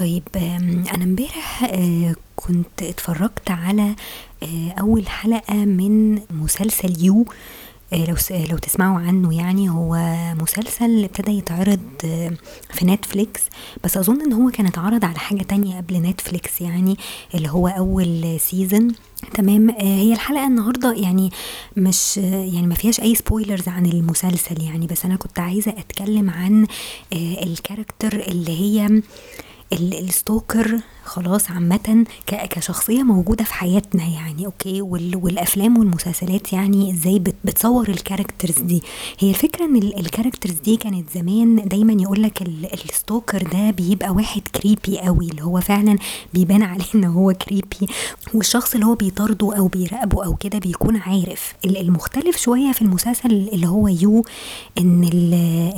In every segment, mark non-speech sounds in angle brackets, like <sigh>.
طيب أنا امبارح آه، كنت اتفرجت على آه، أول حلقة من مسلسل You. آه، لو لو تسمعوا عنه يعني هو مسلسل ابتدى يتعرض في نتفليكس بس أظن إن هو كان اتعرض على حاجة تانية قبل نتفليكس يعني اللي هو أول season تمام هي الحلقة النهاردة يعني مش يعني ما فيهاش أي spoilers عن المسلسل يعني بس أنا كنت عايزة أتكلم عن ال character اللي هي ال stalker خلاص عامة كشخصية موجودة في حياتنا يعني أوكي؟ وال- والأفلام والمسلسلات يعني إزاي بت- بتصور ال characters دي. هي الفكرة إن ال- ال characters دي كانت زمان دايما يقولك ال- ال stalker ده بيبقى واحد creepy قوي اللي هو فعلا بيبان <laughs> عليه إن هو creepy والشخص اللي هو بيطارده أو بيراقبه أو كده بيكون عارف. ال- المختلف شوية في المسلسل اللي هو You إن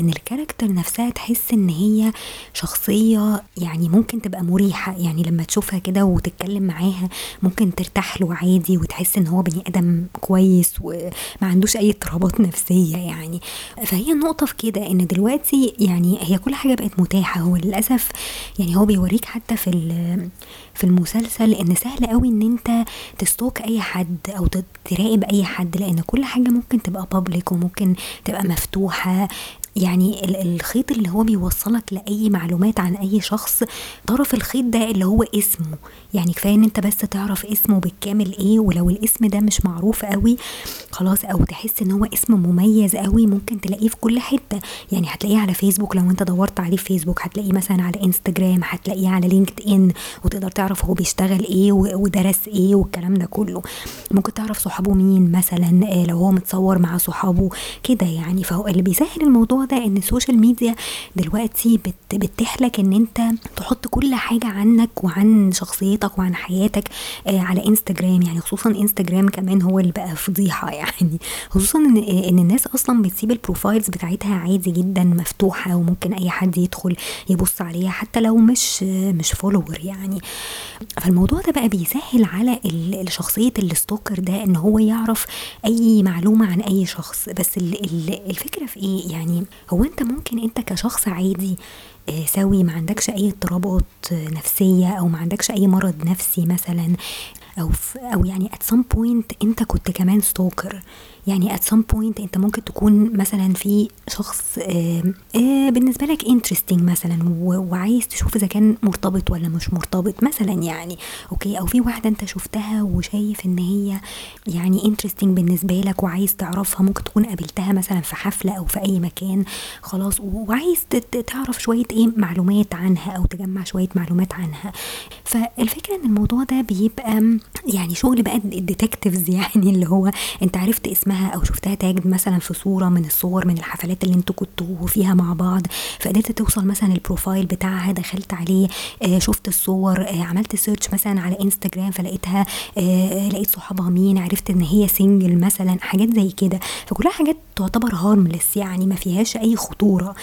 إن الكاركتر نفسها تحس إن هي شخصية يعني ممكن تبقى مريحة. يعني لما تشوفها كده وتتكلم معاها ممكن ترتاح له عادي وتحس إن هو بني آدم كويس وما عندوش أي اضطرابات نفسية يعني. فهي النقطة في كده إن دلوقتي يعني هي كل حاجة بقت متاحة. هو للأسف يعني هو بيوريك حتى في في المسلسل إن سهل قوي إن أنت تستوك أي حد أو تراقب أي حد. لأن كل حاجة ممكن تبقى بابليك وممكن تبقى مفتوحة. يعني ال- الخيط اللي هو بيوصلك لأي معلومات عن أي شخص طرف الخيط ده اللي هو اسمه. يعني كفاية إن أنت بس تعرف اسمه بالكامل إيه ولو الاسم ده مش معروف قوي خلاص أو تحس إن هو اسم مميز قوي ممكن تلاقيه في كل حتة. يعني هتلاقيه على فيسبوك لو أنت دورت عليه في فيسبوك هتلاقيه مثلا على انستجرام هتلاقيه على لينكد ان وتقدر تعرف هو بيشتغل إيه ودرس إيه والكلام ده كله. ممكن تعرف صحابه مين مثلا آه، لو هو متصور مع صحابه كده يعني. فهو اللي بيسهل الموضوع ده إن ال social media دلوقتي بت بتتيح لك إن أنت تحط كل حاجة عنك وعن شخصيتك وعن حياتك آه، على إنستجرام. يعني خصوصا إنستجرام كمان هو اللي بقى فضيحة <laughs> يعني. خصوصا إن آه، إن الناس أصلا بتسيب ال profiles بتاعتها عادي جدا مفتوحة وممكن أي حد يدخل يبص عليها حتى لو مش آه، مش follower يعني. فالموضوع ده بقى بيسهل على شخصية ال stalker ده إن هو يعرف أي معلومة عن أي شخص. بس ال- ال- الفكرة في إيه؟ يعني هو انت ممكن انت كشخص عادي آه، سوي ما عندكش أي اضطرابات نفسية أو ما عندكش أي مرض نفسي مثلا أو أو يعني at some point انت كنت كمان stalker يعني at some point انت ممكن تكون مثلا في شخص آه بالنسبة لك interesting مثلا وعايز تشوف إذا كان مرتبط ولا مش مرتبط مثلا يعني أوكي؟ أو في واحدة أنت شفتها وشايف إن هي يعني interesting بالنسبة لك وعايز تعرفها ممكن تكون قابلتها مثلا في حفلة أو في أي مكان خلاص وعايز تعرف شوية إيه معلومات عنها أو تجمع شوية معلومات عنها. فالفكرة إن الموضوع ده بيبقى يعني شغل بقى ال detectives <laughs> يعني اللي هو أنت عرفت اسمها أو شفتها tagged مثلا في صورة من الصور من الحفلات اللي أنتوا كنتوا فيها مع بعض فقدرت توصل مثلا ال profile بتاعها دخلت عليه آه شفت الصور آه عملت search مثلا على انستجرام فلقيتها آه لقيت صحابها مين عرفت إن هي single مثلا حاجات زي كده. فكلها حاجات تعتبر harmless يعني ما فيهاش أي خطورة.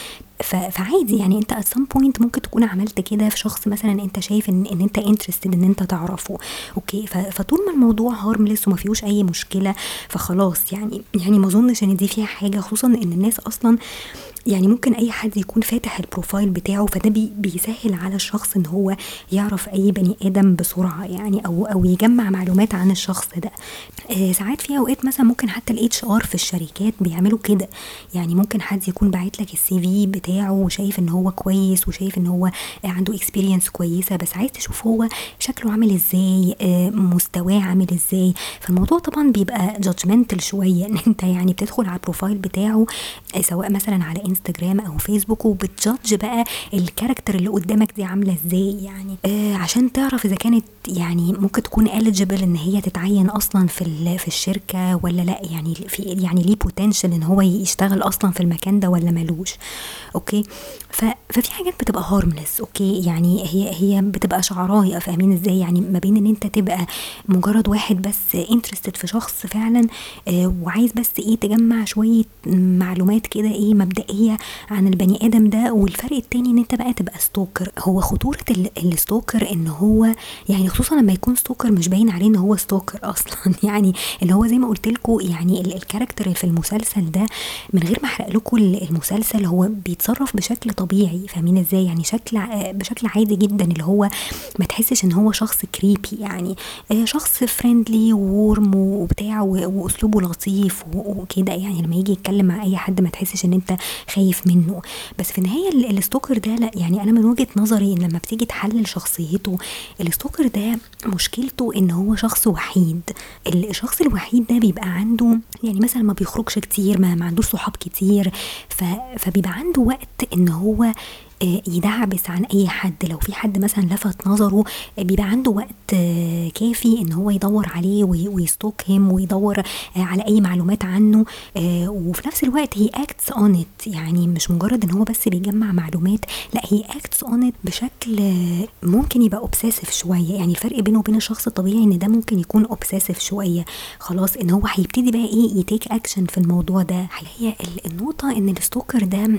فعادي يعني أنت at some point ممكن تكون عملت كده في شخص مثلا أنت شايف ان, إن أنت interested إن أنت تعرفه. أوكي فطول ما الموضوع harmless وما فيهوش أي مشكلة فخلاص يعني يعني ما أظنش إن دي فيها حاجة خصوصا إن الناس أصلا يعني ممكن أي حد يكون فاتح ال profile بتاعه فده بي بيسهل على الشخص إن هو يعرف أي بني آدم بسرعة يعني أو أو يجمع معلومات عن الشخص ده. آه ساعات في أوقات مثلا ممكن حتى ال HR في الشركات بيعملوا كده. يعني ممكن حد يكون باعت لك ال CV بتاعه وشايف إن هو كويس وشايف إن هو عنده experience كويسة بس عايز تشوف هو شكله عامل إزاي آه مستواه عامل إزاي. فالموضوع طبعا بيبقى judgmental شوية إن أنت يعني بتدخل على ال profile بتاعه آه سواء مثلا على انستجرام أو فيسبوك وبت judge بقى ال character اللي قدامك دي عاملة إزاي. يعني آه عشان تعرف إذا كانت يعني ممكن تكون eligible إن هي تتعين أصلا في في الشركة ولا لأ. يعني في يعني ليه potential إن هو يشتغل أصلا في المكان ده ولا ملوش أوكي؟ ف ففي حاجات بتبقى harmless أوكي؟ يعني هي هي بتبقى شعراية فاهمين إزاي؟ يعني ما بين إن أنت تبقى مجرد واحد بس interested في شخص فعلا آه وعايز بس إيه تجمع شوية معلومات كده إيه مبدئية عن البني آدم ده والفرق التاني إن أنت بقى تبقى stalker هو خطورة ال stalker إن هو يعني خصوصا لما يكون stalker مش باين عليه إن هو stalker أصلا. <laughs> يعني اللي هو زي ما قلت لكم يعني ال character في المسلسل ده من غير ما أحرق لكم المسلسل هو بيتصرف بشكل طبيعي فاهمين إزاي؟ يعني شكل بشكل عادي جدا اللي هو ما تحسش إن هو شخص creepy يعني. آه، شخص friendly و warm وبتاع وأسلوبه لطيف وكده يعني. لما يجي يتكلم مع أي حد ما تحسش إن أنت خايف منه. بس في النهاية ال stalker ده لا يعني أنا من وجهة نظري إن لما بتيجي تحلل شخصيته ال stalker ده مشكلته إن هو شخص وحيد. الشخص الوحيد ده بيبقى عنده يعني مثلا ما بيخرجش كتير ما, ما عندوش صحاب كتير فبيبقى عنده وقت إن هو يدعبس عن أي حد. لو في حد مثلا لفت نظره آه، بيبقى عنده وقت آه، كافي إن هو يدور عليه وي stalk هم ويدور على أي معلومات عنه وفي نفس الوقت he acts on it يعني مش مجرد إن هو بس بيجمع معلومات لأ he acts on it بشكل ممكن يبقى obsessive شوية. يعني الفرق بينه وبين الشخص الطبيعي إن ده ممكن يكون obsessive شوية. خلاص إن هو هيبتدي بقى إيه ي take action في الموضوع ده. هي النقطة إن ال stalker ده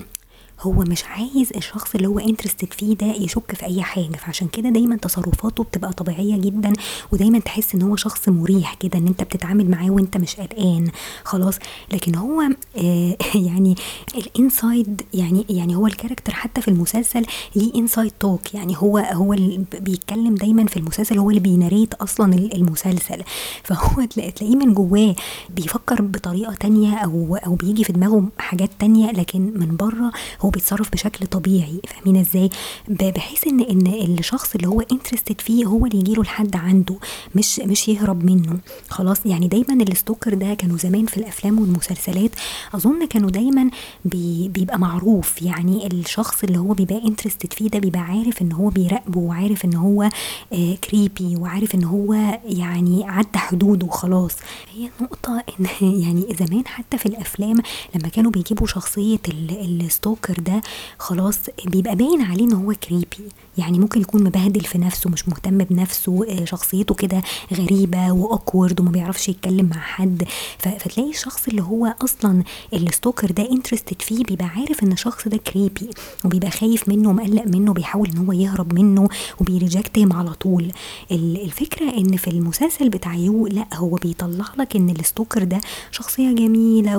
هو مش عايز الشخص اللي هو interested فيه ده يشك في أي حاجة فعشان كده دايما تصرفاته بتبقى طبيعية جدا ودايما تحس إن هو شخص مريح كده إن أنت بتتعامل معاه وأنت مش قلقان خلاص. لكن هو آه <laughs> يعني ال inside يعني يعني هو ال character حتى في المسلسل ليه inside talk يعني هو هو اللي بيتكلم دايما في المسلسل هو اللي بي narrate أصلا المسلسل. <laughs> فهو تلاقيه من جواه بيفكر بطريقة تانية أو أو بيجي في دماغه حاجات تانية لكن من بره هو بيتصرف بشكل طبيعي فاهمين إزاي؟ بحيث إن إن الشخص اللي هو interested فيه هو اللي يجيله لحد عنده مش مش يهرب منه. خلاص يعني دايما ال stalker ده كانوا زمان في الأفلام والمسلسلات أظن كانوا دايما بي بيبقى معروف. يعني الشخص اللي هو بيبقى interested فيه ده بيبقى عارف إن هو بيراقبه وعارف إن هو آه creepy وعارف إن هو يعني عدى حدوده وخلاص. هي النقطة إن <laughs> يعني زمان حتى في الأفلام لما كانوا بيجيبوا شخصية ال stalker ده خلاص بيبقى باين عليه إن هو creepy يعني ممكن يكون مبهدل في نفسه مش مهتم بنفسه آه، شخصيته كده غريبة و awkward وما بيعرفش يتكلم مع حد. فتلاقي الشخص اللي هو أصلا ال stalker ده interested فيه بيبقى عارف إن الشخص ده creepy وبيبقى خايف منه ومقلق منه بيحاول إن هو يهرب منه وبي reject هم على طول. الفكرة إن في المسلسل بتاع You لأ هو بيطلع لك إن ال stalker ده شخصية جميلة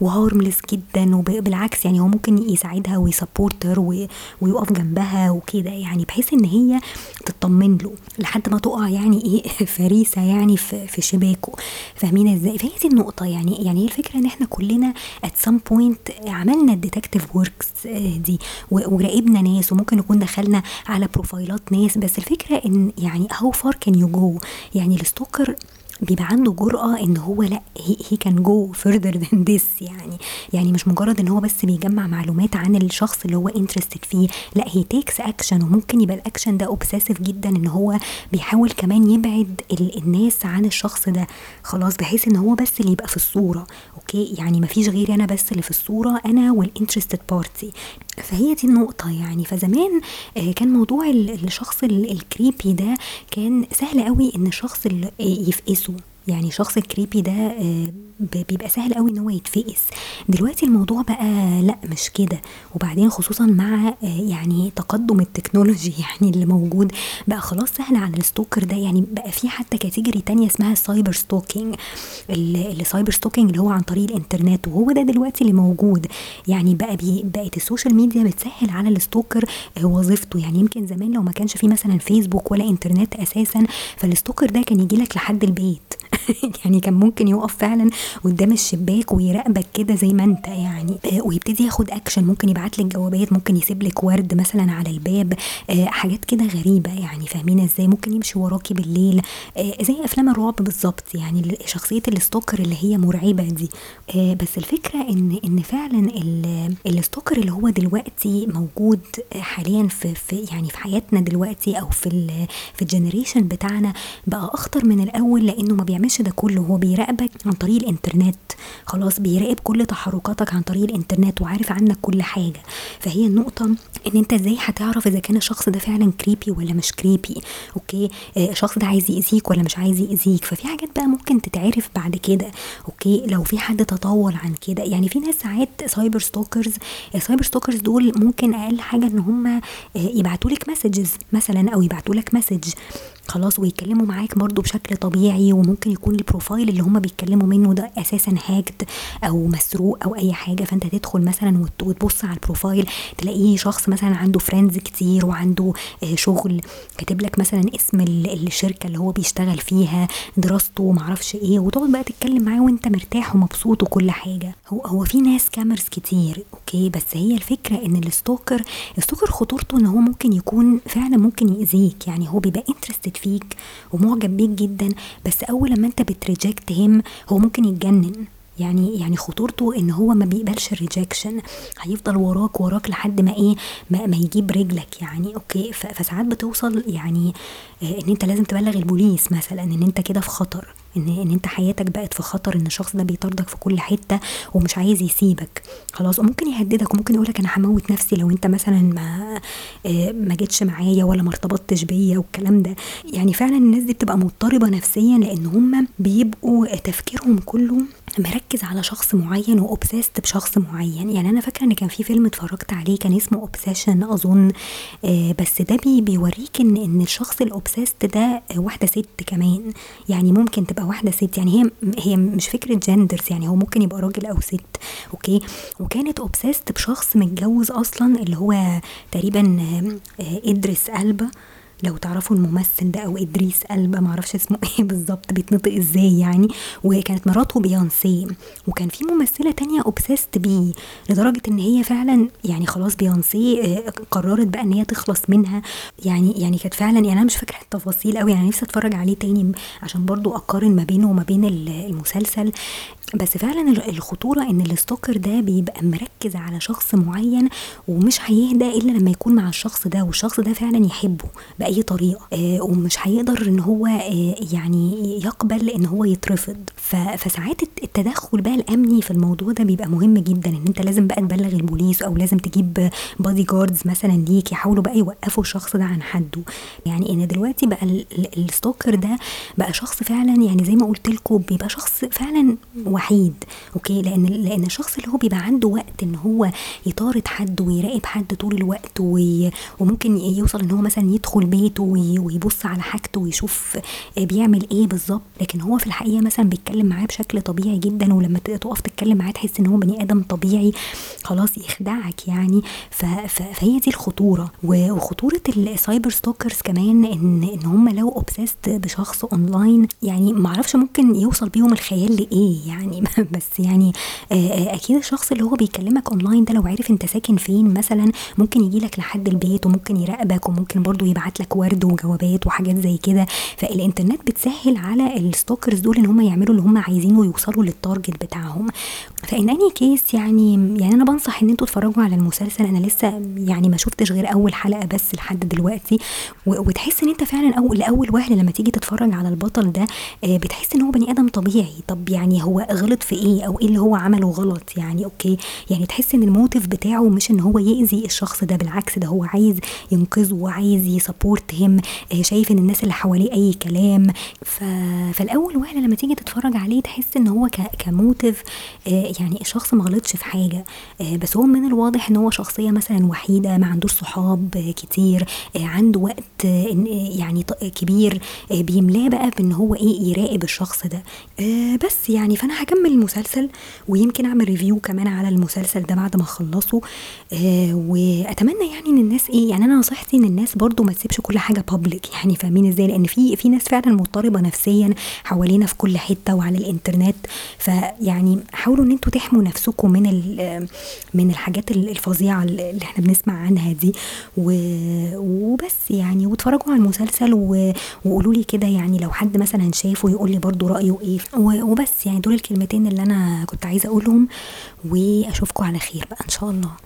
و harmless جدا وبالعكس يعني هو ممكن يساعدها وي support her ويقف جنبها وكده يعني بحيث إن هي تطمن له لحد ما تقع يعني إيه <laughs> فريسة يعني في, في شباكه. فاهمين إزاي؟ فهي دي النقطة يعني يعني الفكرة إن إحنا كلنا at some point عملنا ال detective وركس دي وراقبنا ناس وممكن نكون دخلنا على profile ات ناس بس الفكرة إن يعني how far can you go يعني ال stalker بيبقى عنده جرأة إن هو لأ he can go further than this يعني. يعني مش مجرد إن هو بس بيجمع معلومات عن الشخص اللي هو interested فيه لأ he takes action وممكن يبقى الاكشن ده obsessive جدا إن هو بيحاول كمان يبعد الناس عن الشخص ده. خلاص بحيث إن هو بس اللي يبقى في الصورة. okay؟ يعني مفيش غيري أنا بس اللي في الصورة أنا وال interested party فهي دي النقطة يعني. فزمان آه، كان موضوع الشخص ال creepy ده كان سهل قوي إن الشخص يفقسه يعني شخص ال creepy ده آه، بيبقى سهل قوي إن هو يتفقس. دلوقتي الموضوع بقى لأ مش كده. وبعدين خصوصا مع آه، يعني تقدم ال technology <laughs> يعني اللي موجود بقى خلاص سهل على ال stalker ده. يعني بقى في حتى category تانية اسمها ال cyber stalking ال cyber stalking اللي هو عن طريق الإنترنت. وهو ده دلوقتي اللي موجود. يعني بقى بي بقت ال social media بتسهل على ال stalker آه، وظيفته. يعني يمكن زمان لو ما كانش في مثلا فيسبوك ولا إنترنت أساسا فال stalker ده كان يجي لك لحد البيت. <laughs> يعني كان ممكن يقف فعلا قدام الشباك ويراقبك كده زي ما انت يعني. آه، ويبتدي ياخد اكشن ممكن يبعت لك جوابات ممكن يسيب لك ورد مثلا على الباب. آه، حاجات كده غريبة يعني. فاهمين إزاي؟ ممكن يمشي وراكي بالليل. آه، زي أفلام الرعب بالظبط يعني. شخصية ال stalker اللي هي مرعبة دي. بس الفكرة إن إن فعلا ال stalker اللي هو دلوقتي موجود حاليا في, في يعني في حياتنا دلوقتي أو في في ال generation بتاعنا بقى أخطر من الأول لأنه ما بيعملش ده كله. هو بيراقبك عن طريق الإنترنت. خلاص بيراقب كل تحركاتك عن طريق الإنترنت وعارف عنك كل حاجة. فهي النقطة إن أنت إزاي هتعرف إذا كان الشخص ده فعلا creepy ولا مش كريبي okay؟ آه الشخص ده عايز يأذيك ولا مش عايز يأذيك. ففي حاجات بقى ممكن تتعرف بعد كده. Okay؟ لو في حد تطول عن كده. يعني في ناس ساعات cyber stalkers ال cyber stalkers دول ممكن أقل حاجة إن هم يبعتوا لك messages مثلا أو يبعتوا لك message خلاص ويتكلموا معاك برضو بشكل طبيعي وممكن يكون ال profile اللي هما بيتكلموا منه ده أساسا hacked أو مسروق أو أي حاجة. فأنت تدخل مثلا وتبص على ال profile تلاقيه شخص مثلا عنده friends كتير وعنده شغل كاتب لك مثلا اسم الشركة اللي هو بيشتغل فيها دراسته معرفش إيه وتقعد بقى تتكلم معاه وأنت مرتاح ومبسوط وكل حاجة. هو هو في ناس charmers كتير okay؟ بس هي الفكرة إن ال stalker ال stalker خطورته إن هو ممكن يكون فعلا ممكن يأذيك. يعني هو بيبقى interested فيك ومعجب بيك جدا بس أول لما أنت بت reject him هو ممكن يتجنن. يعني يعني خطورته إن هو ما بيقبلش ال rejection. هيفضل وراك وراك لحد ما إيه ما, ما يجيب رجلك يعني. okay فساعات بتوصل يعني إن أنت لازم تبلغ البوليس مثلا إن أنت كده في خطر. إن إن أنت حياتك بقت في خطر إن الشخص ده بيطاردك في كل حتة ومش عايز يسيبك. خلاص وممكن يهددك وممكن يقولك أنا هموت نفسي لو أنت مثلا ما ما جيتش معايا ولا ما ارتبطتش بيا والكلام ده. يعني فعلا الناس دي بتبقى مضطربة نفسيا لأن هم بيبقوا تفكيرهم كله مركز على شخص معين و obsessed بشخص معين. يعني أنا فاكرة إن كان في فيلم اتفرجت عليه كان اسمه Obsession أظن. آه بس ده بي بيوريك ان إن الشخص ال obsessed ده واحدة ست كمان. يعني ممكن تبقى واحدة ست. يعني هي هي مش فكرة genders يعني هو ممكن يبقى راجل أو ست. okay؟ وكانت obsessed بشخص متجوز أصلا اللي هو تقريبا آه إدريس ألبا. لو تعرفوا الممثل ده أو إدريس ألبا معرفش اسمه <laughs> إيه بالظبط بيتنطق إزاي يعني. وكانت مراته بيونسي وكان في ممثلة تانية obsessed بيه لدرجة إن هي فعلا يعني خلاص بيونسي قررت بقى إن هي تخلص منها. يعني يعني كانت فعلا يعني أنا مش فاكرة التفاصيل قوي يعني نفسي أتفرج عليه تاني عشان برضو أقارن ما بينه وما بين المسلسل. بس فعلا الخطورة إن الستوكر ده بيبقى مركز على شخص معين ومش هيهدى إلا لما يكون مع الشخص ده والشخص ده فعلا يحبه. بأي طريقة آه ومش هيقدر إن هو آه يعني يقبل إن هو يترفض. فساعات التدخل بقى الأمني في الموضوع ده بيبقى مهم جدا إن أنت لازم بقى تبلغ البوليس أو لازم تجيب bodyguards مثلا ليك يحاولوا بقى يوقفوا الشخص ده عن حده. يعني إن دلوقتي بقى ال stalker ده بقى شخص فعلا يعني زي ما قلت لكم بيبقى شخص فعلا وحيد okay؟ لأن لأن الشخص اللي هو بيبقى عنده وقت إن هو يطارد حد ويراقب حد طول الوقت وممكن يوصل إن هو مثلا يدخل بيته ويبص على حاجته ويشوف بيعمل إيه بالظبط. لكن هو في الحقيقة مثلا بيتكلم معاه بشكل طبيعي جدا ولما تقف تتكلم معاه تحس إن هو بني آدم طبيعي خلاص يخدعك يعني. فهي دي الخطورة. وخطورة ال cyber stalkers كمان ان إن هم لو obsessed بشخص اونلاين يعني معرفش ممكن يوصل بيهم الخيال لإيه يعني. <laughs> بس يعني أكيد الشخص اللي هو بيكلمك اونلاين ده لو عارف أنت ساكن فين مثلا ممكن يجي لك لحد البيت وممكن يراقبك وممكن برضو يبعت لك ورد وجوابات وحاجات زي كده. فالإنترنت بتسهل على ال stalkers دول إن هم يعملوا اللي هم عايزينه ويوصلوا لل target بتاعهم. ف in any case يعني يعني أنا بنصح إن أنتوا تتفرجوا على المسلسل. أنا لسه يعني ما شفتش غير أول حلقة بس لحد دلوقتي. وتحس إن أنت فعلا اول لأول وهلة لما تيجي تتفرج على البطل ده بتحس إن هو بني آدم طبيعي. طب يعني هو غلط في إيه؟ أو إيه اللي هو عمله غلط؟ يعني okay. يعني تحس إن الموتيف بتاعه مش إن هو يأذي الشخص ده بالعكس ده هو عايز ينقذه وعايز يسبورت هيم شايف إن الناس اللي حواليه أي كلام. ف... فالأول وهله لما تيجي تتفرج عليه تحس إن هو. كموتيف يعني الشخص ما غلطش في حاجة. بس هو من الواضح إن هو شخصية مثلا وحيدة ما عندوش صحاب كتير عنده وقت يعني كبير بيملاه بقى بإن هو إيه يراقب الشخص ده. بس يعني فأنا هكمل المسلسل ويمكن أعمل ريفيو كمان على المسلسل ده بعد ما أخلصه. وأتمنى يعني إن الناس إيه يعني أنا نصيحتي إن الناس برضو ما تسيبش كل حاجة بابليك يعني فاهمين إزاي؟ لأن في في ناس فعلا مضطربة نفسيا حوالينا في كل حتة وعلى الإنترنت. فيعني حاولوا إن أنتوا تحموا نفسكم من من الحاجات الفظيعة اللي إحنا بنسمع عنها دي. وبس يعني واتفرجوا على المسلسل وقولوا لي كده يعني لو حد مثلا شافه يقول لي برضو رأيه إيه. وبس يعني دول الكلمتين اللي أنا كنت عايزة أقولهم وأشوفكم على خير بقى إن شاء الله.